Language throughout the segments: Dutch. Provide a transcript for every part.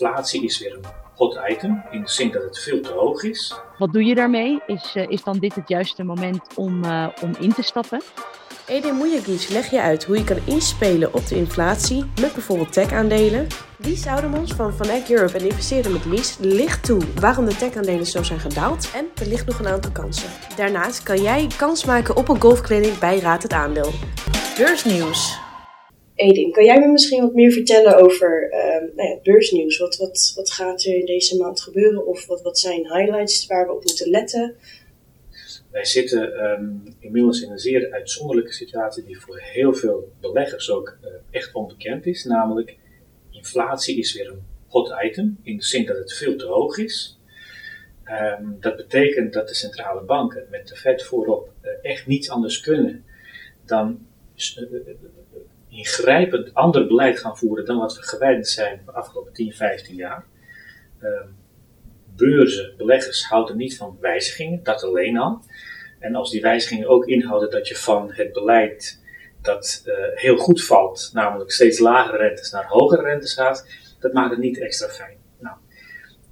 inflatie is weer een hot item, in de zin dat het veel te hoog is. Wat doe je daarmee? Is, uh, is dan dit het juiste moment om, uh, om in te stappen? Edin Mujagic leg je uit hoe je kan inspelen op de inflatie met bijvoorbeeld tech-aandelen. Lies Oudemans van Van Eck Europe en investeerder met Lies licht toe waarom de tech-aandelen zo zijn gedaald en er ligt nog een aantal kansen. Daarnaast kan jij kans maken op een golfclinic bij Raad het Aandeel. Beursnieuws. Edin, kan jij me misschien wat meer vertellen over uh, nou ja, beursnieuws? Wat, wat, wat gaat er in deze maand gebeuren? Of wat, wat zijn highlights waar we op moeten letten? Wij zitten um, inmiddels in een zeer uitzonderlijke situatie die voor heel veel beleggers ook uh, echt onbekend is. Namelijk, inflatie is weer een hot item, in de zin dat het veel te hoog is. Um, dat betekent dat de centrale banken met de Fed voorop uh, echt niets anders kunnen dan uh, ingrijpend ander beleid gaan voeren dan wat we gewend zijn de afgelopen 10, 15 jaar. Um, beurzen, beleggers houden niet van wijzigingen, dat alleen al. En als die wijzigingen ook inhouden dat je van het beleid dat uh, heel goed valt, namelijk steeds lagere rentes naar hogere rentes gaat, dat maakt het niet extra fijn. Nou,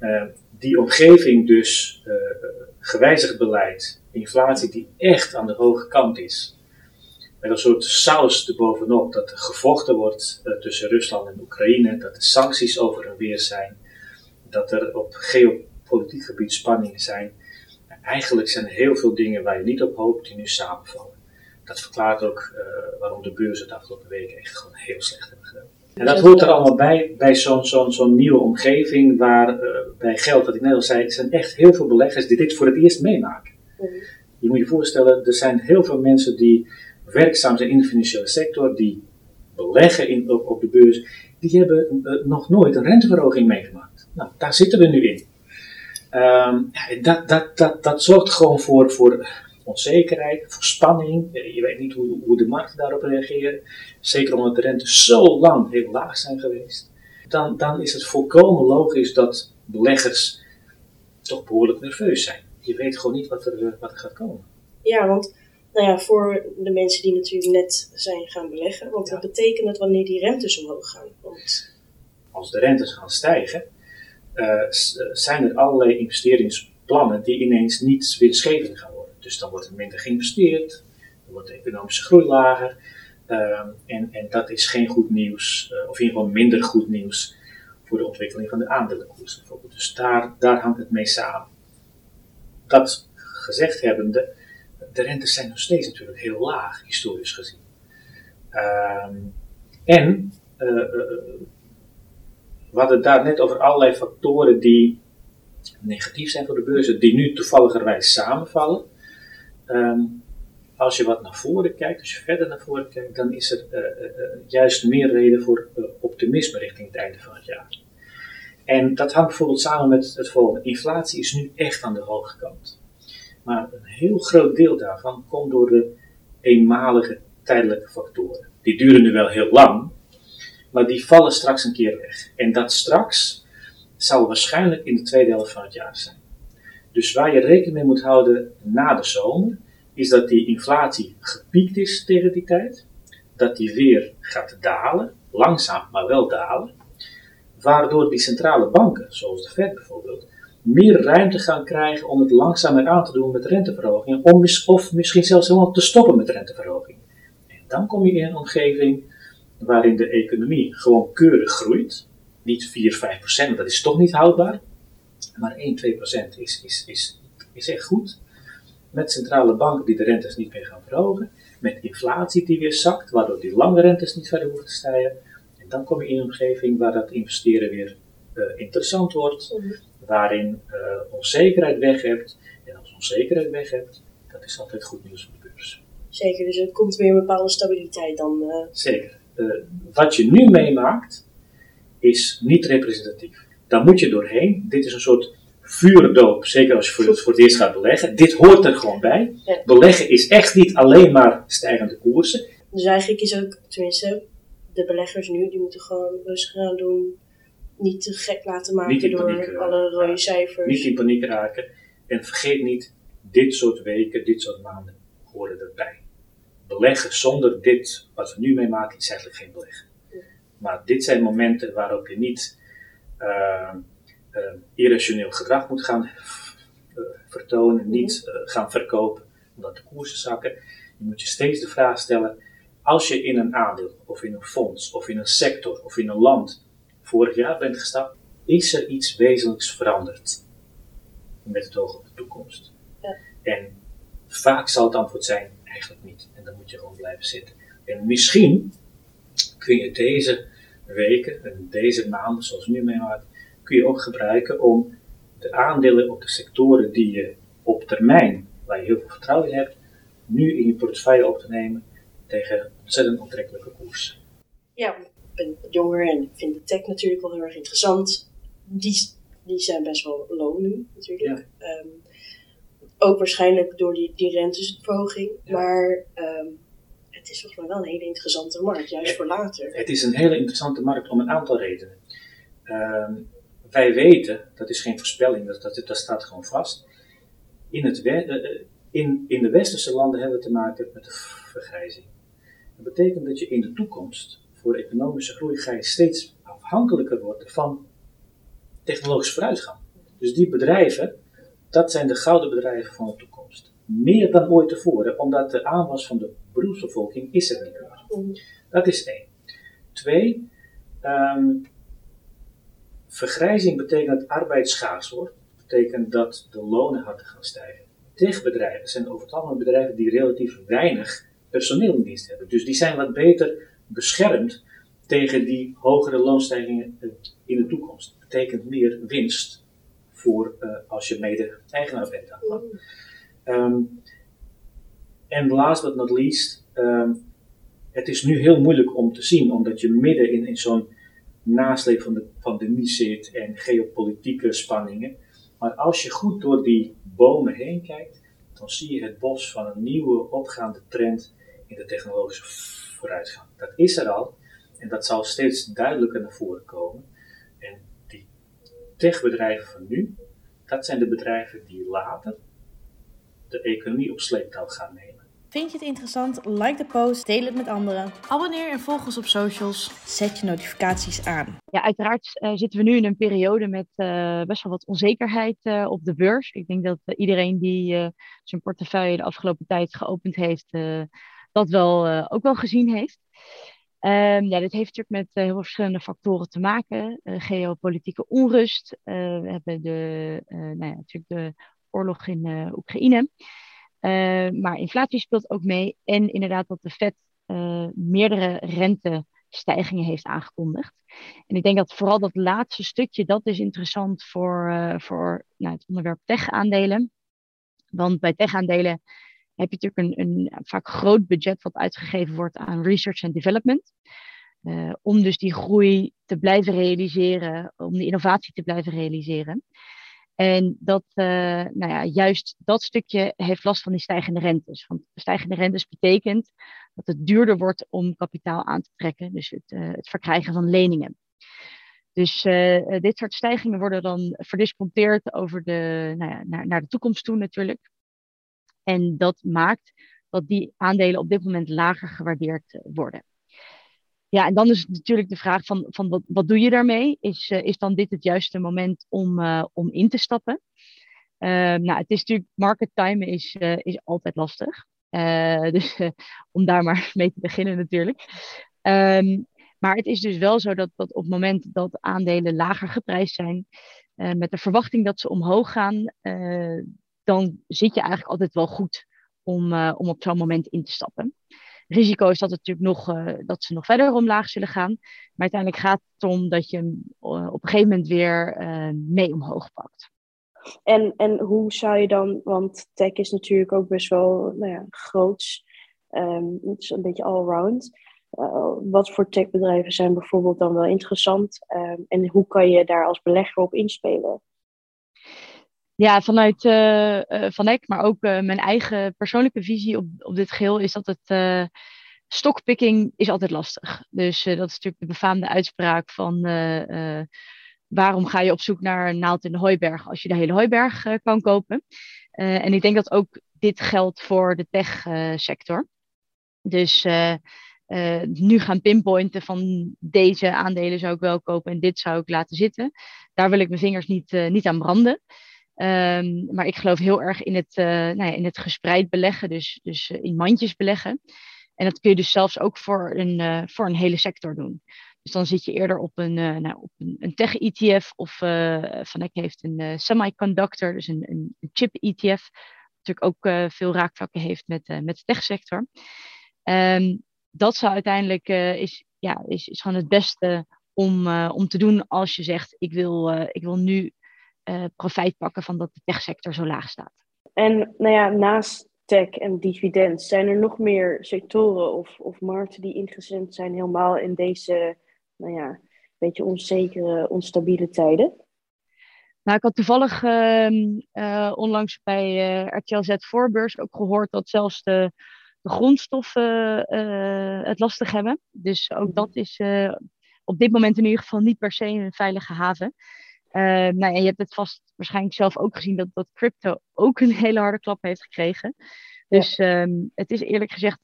uh, die omgeving dus, uh, gewijzigd beleid, inflatie die echt aan de hoge kant is, met een soort saus erbovenop dat er gevochten wordt tussen Rusland en Oekraïne, dat er sancties over en weer zijn, dat er op geopolitiek gebied spanningen zijn. Eigenlijk zijn er heel veel dingen waar je niet op hoopt die nu samenvallen. Dat verklaart ook uh, waarom de beurzen de afgelopen weken echt gewoon heel slecht hebben gedaan. En dat hoort er allemaal bij, bij zo'n zo'n zo'n nieuwe omgeving, waar uh, bij geld, wat ik net al zei, er zijn echt heel veel beleggers die dit voor het eerst meemaken. Mm. Je moet je voorstellen, er zijn heel veel mensen die werkzaam zijn in de financiële sector, die beleggen in, op, de beurs, die hebben uh, nog nooit een renteverhoging meegemaakt. Nou, daar zitten we nu in. Um, dat, dat, dat, dat zorgt gewoon voor, voor onzekerheid, voor spanning. Je weet niet hoe, hoe de markten daarop reageren. Zeker omdat de rentes zo lang heel laag zijn geweest. Dan, dan is het volkomen logisch dat beleggers toch behoorlijk nerveus zijn. Je weet gewoon niet wat er, wat er gaat komen. Ja, want nou ja, voor de mensen die natuurlijk net zijn gaan beleggen. Want ja. wat betekent het wanneer die rentes omhoog gaan? Want... Als de rentes gaan stijgen, uh, zijn er allerlei investeringsplannen die ineens niet winstgevend gaan worden. Dus dan wordt er minder geïnvesteerd, dan wordt de economische groei lager. Uh, en, en dat is geen goed nieuws, uh, of in ieder geval minder goed nieuws voor de ontwikkeling van de aandelenkoers bijvoorbeeld. Dus daar, daar hangt het mee samen. Dat gezegd hebbende, de rentes zijn nog steeds natuurlijk heel laag, historisch gezien. Ehm, en we hadden het daar net over allerlei factoren die negatief zijn voor de beurzen, die nu toevalligerwijs samenvallen. Um, als je wat naar voren kijkt, als je verder naar voren kijkt, dan is er uh, uh, juist meer reden voor uh, optimisme richting het einde van het jaar. En dat hangt bijvoorbeeld samen met het volgende. Inflatie is nu echt aan de hoge kant. Maar een heel groot deel daarvan komt door de eenmalige tijdelijke factoren. Die duren nu wel heel lang, maar die vallen straks een keer weg. En dat straks zal waarschijnlijk in de tweede helft van het jaar zijn. Dus waar je rekening mee moet houden na de zomer, is dat die inflatie gepiekt is tegen die tijd, dat die weer gaat dalen, langzaam maar wel dalen, waardoor die centrale banken, zoals de Fed bijvoorbeeld, meer ruimte gaan krijgen om het langzamer aan te doen met renteverhogingen, om, of misschien zelfs helemaal te stoppen met renteverhogingen. En dan kom je in een omgeving waarin de economie gewoon keurig groeit. Niet 4, 5 procent, dat is toch niet houdbaar. Maar 1, 2 procent is, is, is, is echt goed. Met centrale banken die de rentes niet meer gaan verhogen. Met inflatie die weer zakt, waardoor die lange rentes niet verder hoeven te stijgen. En dan kom je in een omgeving waar dat investeren weer uh, interessant wordt. Waarin uh, onzekerheid weg hebt. En als onzekerheid weg hebt, dat is altijd goed nieuws voor de beurs. Zeker, dus er komt weer een bepaalde stabiliteit dan. Uh... Zeker uh, wat je nu meemaakt, is niet representatief. Daar moet je doorheen. Dit is een soort vuurdoop, zeker als je voor het, voor het eerst gaat beleggen. Dit hoort er gewoon bij. Ja. Beleggen is echt niet alleen maar stijgende koersen. Dus eigenlijk is ook, tenminste, de beleggers nu, die moeten gewoon rustig gaan doen. Niet te gek laten maken door alle rode cijfers. Niet in paniek raken. En vergeet niet, dit soort weken, dit soort maanden horen erbij beleggen zonder dit wat we nu meemaken is eigenlijk geen beleggen. Maar dit zijn momenten waarop je niet irrationeel gedrag moet gaan vertonen, niet gaan verkopen omdat de koersen zakken. Je moet je steeds de vraag stellen: als je in een aandeel, of in een fonds, of in een sector, of in een land vorig jaar bent gestapt, is er iets wezenlijks veranderd met het oog op de toekomst? Ja. En vaak zal het antwoord zijn: eigenlijk niet. En dan moet je gewoon blijven zitten. En misschien kun je deze weken en deze maanden, zoals nu meemaakt, kun je ook gebruiken om de aandelen op de sectoren die je op termijn, waar je heel veel vertrouwen in hebt, nu in je portefeuille op te nemen tegen ontzettend aantrekkelijke koers. Ja, ben jonger en ik vind de tech natuurlijk wel heel erg interessant. Die, die zijn best wel low nu natuurlijk. Ehm, ook waarschijnlijk door die, die renteverhoging. Maar um, het is volgens mij wel een hele interessante markt, juist voor later. Het is een hele interessante markt om een aantal redenen. Ehm, wij weten, dat is geen voorspelling, dat, dat, dat staat gewoon vast. In, het, uh, in, in de westerse landen hebben we te maken met de vergrijzing. Dat betekent dat je in de toekomst voor economische groei ga je steeds afhankelijker worden van technologische vooruitgang. Dus die bedrijven, dat zijn de gouden bedrijven van de toekomst. Meer dan ooit tevoren, omdat de aanwas van de beroepsbevolking is er niet meer. Dat is één. Twee, um, vergrijzing betekent dat arbeid schaars wordt. betekent dat de lonen harder gaan stijgen. Techbedrijven zijn over het algemeen bedrijven die relatief weinig personeel in dienst hebben. Dus die zijn wat beter beschermd tegen die hogere loonstijgingen in de toekomst. Dat betekent meer winst voor uh, als je mede-eigenaar bent daarvan. Um, en last but not least, um, het is nu heel moeilijk om te zien, omdat je midden in, in zo'n nasleep van de pandemie zit en geopolitieke spanningen. Maar als je goed door die bomen heen kijkt, dan zie je het bos van een nieuwe opgaande trend in de technologische vooruitgang. Dat is er al en dat zal steeds duidelijker naar voren komen. En die techbedrijven van nu, dat zijn de bedrijven die later de economie op sleeptouw gaan nemen. Vind je het interessant? Like de post, deel het met anderen. Abonneer en volg ons op socials. Zet je notificaties aan. Ja, uiteraard uh, zitten we nu in een periode met uh, best wel wat onzekerheid uh, op de beurs. Ik denk dat iedereen die zijn portefeuille de afgelopen tijd geopend heeft, dat wel, ook wel gezien heeft. Um, ja, dit heeft natuurlijk met heel veel verschillende factoren te maken. geopolitieke onrust. we hebben de, nou ja, natuurlijk de oorlog in Oekraïne. Uh, maar inflatie speelt ook mee. En inderdaad dat de Fed uh, meerdere rentestijgingen heeft aangekondigd. En ik denk dat vooral dat laatste stukje, dat is interessant voor, uh, voor nou, het onderwerp tech-aandelen. Want bij tech-aandelen heb je natuurlijk een, vaak groot budget wat uitgegeven wordt aan research en development. om dus die groei te blijven realiseren, om die innovatie te blijven realiseren. En dat, uh, nou ja, juist dat stukje heeft last van die stijgende rentes. Want stijgende rentes betekent dat het duurder wordt om kapitaal aan te trekken, dus het, uh, het verkrijgen van leningen. Dus dit soort stijgingen worden dan verdisconteerd over de, nou ja, naar, naar de toekomst toe natuurlijk. En dat maakt dat die aandelen op dit moment lager gewaardeerd worden. Ja, en dan is natuurlijk de vraag van, van wat, wat doe je daarmee? Is, uh, is dan dit het juiste moment om, uh, om in te stappen? Uh, nou, het is natuurlijk, market time is, is altijd lastig. dus om daar maar mee te beginnen natuurlijk. Um, maar het is dus wel zo dat, dat op het moment dat aandelen lager geprijsd zijn, met de verwachting dat ze omhoog gaan, dan zit je eigenlijk altijd wel goed om, om op zo'n moment in te stappen risico is dat, het natuurlijk nog, uh, dat ze nog verder omlaag zullen gaan. Maar uiteindelijk gaat het om dat je hem uh, op een gegeven moment weer uh, mee omhoog pakt. En, en hoe zou je dan, want tech is natuurlijk ook best wel nou ja, groots. Is een beetje allround. wat voor techbedrijven zijn bijvoorbeeld dan wel interessant? Um, en hoe kan je daar als belegger op inspelen? Ja, vanuit uh, Van Eck, maar ook uh, mijn eigen persoonlijke visie op, op dit geheel, is dat het stockpicking is altijd lastig. Dus dat is natuurlijk de befaamde uitspraak van waarom ga je op zoek naar een naald in de hooiberg als je de hele hooiberg kan kopen. en ik denk dat ook dit geldt voor de tech sector. Dus nu gaan pinpointen van deze aandelen zou ik wel kopen en dit zou ik laten zitten. Daar wil ik mijn vingers niet, niet aan branden. Ehm, maar ik geloof heel erg in het, nou ja, in het gespreid beleggen, dus, dus in mandjes beleggen. En dat kun je dus zelfs ook voor een, voor een hele sector doen. Dus dan zit je eerder op een, nou, op een, een tech-ETF of uh, Van Eck heeft een semiconductor, dus een, een chip-ETF. Natuurlijk ook veel raakvlakken heeft met, met de techsector. Um, dat zou uiteindelijk is, ja, is, is gewoon het beste om, om te doen als je zegt ik wil, ik wil nu profijt pakken van dat de techsector zo laag staat. En nou ja, naast tech en dividend, zijn er nog meer sectoren of, of markten die ingezet zijn helemaal in deze nou ja, beetje onzekere, onstabiele tijden? Nou, ik had toevallig uh, onlangs bij uh, RTL Z Voorbeurs ook gehoord dat zelfs de, de grondstoffen het lastig hebben. Dus ook dat is op dit moment in ieder geval niet per se een veilige haven. Nou, en je hebt het vast waarschijnlijk zelf ook gezien dat, dat crypto ook een hele harde klap heeft gekregen. Dus ja. um, het is eerlijk gezegd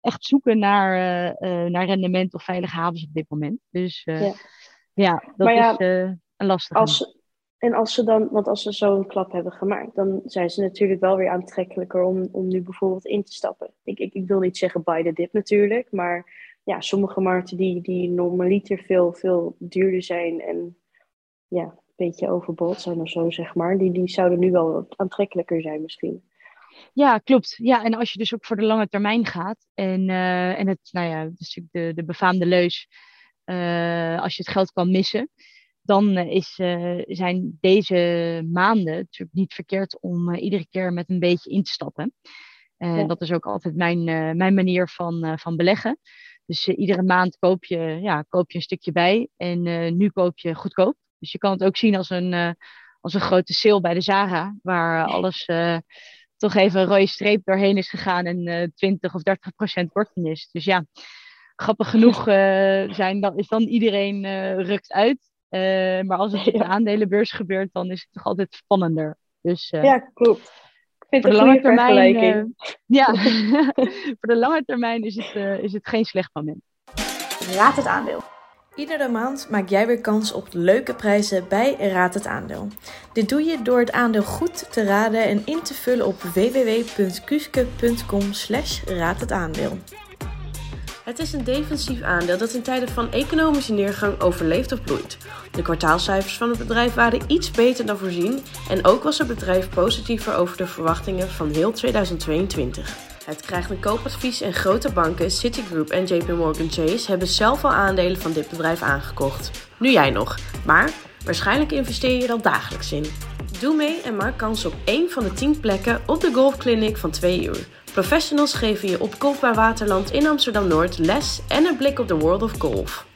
echt zoeken naar, uh, naar rendement of veilige havens op dit moment. Dus ja. ja. dat is een lastige. Als, en als ze dan, want als ze zo'n klap hebben gemaakt, dan zijn ze natuurlijk wel weer aantrekkelijker om, om nu bijvoorbeeld in te stappen. Ik, ik, ik wil niet zeggen buy the dip natuurlijk, maar ja, sommige markten die, die normaliter veel, veel duurder zijn en ja, een beetje overbod zijn of zo, zeg maar, die, die zouden nu wel aantrekkelijker zijn misschien. Ja, klopt. Ja, en als je dus ook voor de lange termijn gaat. En, uh, en het, nou ja, dus de, de befaamde leus. Uh, als je het geld kan missen. Dan is, uh, zijn deze maanden natuurlijk niet verkeerd om iedere keer met een beetje in te stappen. En ja. dat is ook altijd mijn, mijn manier van, van beleggen. Dus iedere maand koop je, ja, koop je een stukje bij. En nu koop je goedkoop. Dus je kan het ook zien als een, als een grote sale bij de Zara. Waar alles toch even een rode streep doorheen is gegaan en uh, 20 of 30 procent korting is. Dus ja, grappig genoeg uh, zijn, dan, is dan iedereen uh, rukt uit. Uh, maar als het op de aandelenbeurs gebeurt, dan is het toch altijd spannender. Dus, ja, klopt. Voor de lange termijn, ja, voor de lange termijn is het, is het geen slecht moment. Raad het aandeel. Iedere maand maak jij weer kans op leuke prijzen bij Raad het Aandeel. Dit doe je door het aandeel goed te raden en in te vullen op www.kuske.com slash. Het is een defensief aandeel dat in tijden van economische neergang overleeft of bloeit. De kwartaalcijfers van het bedrijf waren iets beter dan voorzien en ook was het bedrijf positiever over de verwachtingen van heel 2022. Het krijgt een koopadvies en grote banken, Citigroup en JP Morgan Chase hebben zelf al aandelen van dit bedrijf aangekocht. Nu jij nog, maar waarschijnlijk investeer je er al dagelijks in. Doe mee en maak kans op één van de 10 plekken op de golfclinic van 2 uur. Professionals geven je op Golfbaar Waterland in Amsterdam-Noord les en een blik op de world of golf.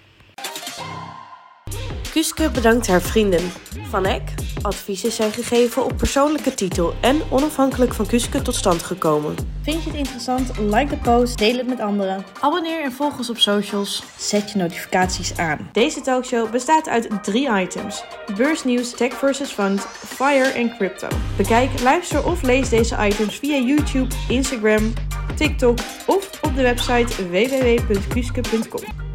Kuske bedankt haar vrienden. Van Eck, adviezen zijn gegeven op persoonlijke titel en onafhankelijk van Kuske tot stand gekomen. Vind je het interessant? Like de post, deel het met anderen. Abonneer en volg ons op socials. Zet je notificaties aan. Deze talkshow bestaat uit drie items: beursnieuws, tech versus fund, fire en crypto. Bekijk, luister of lees deze items via YouTube, Instagram, TikTok of op de website www.kuske.com.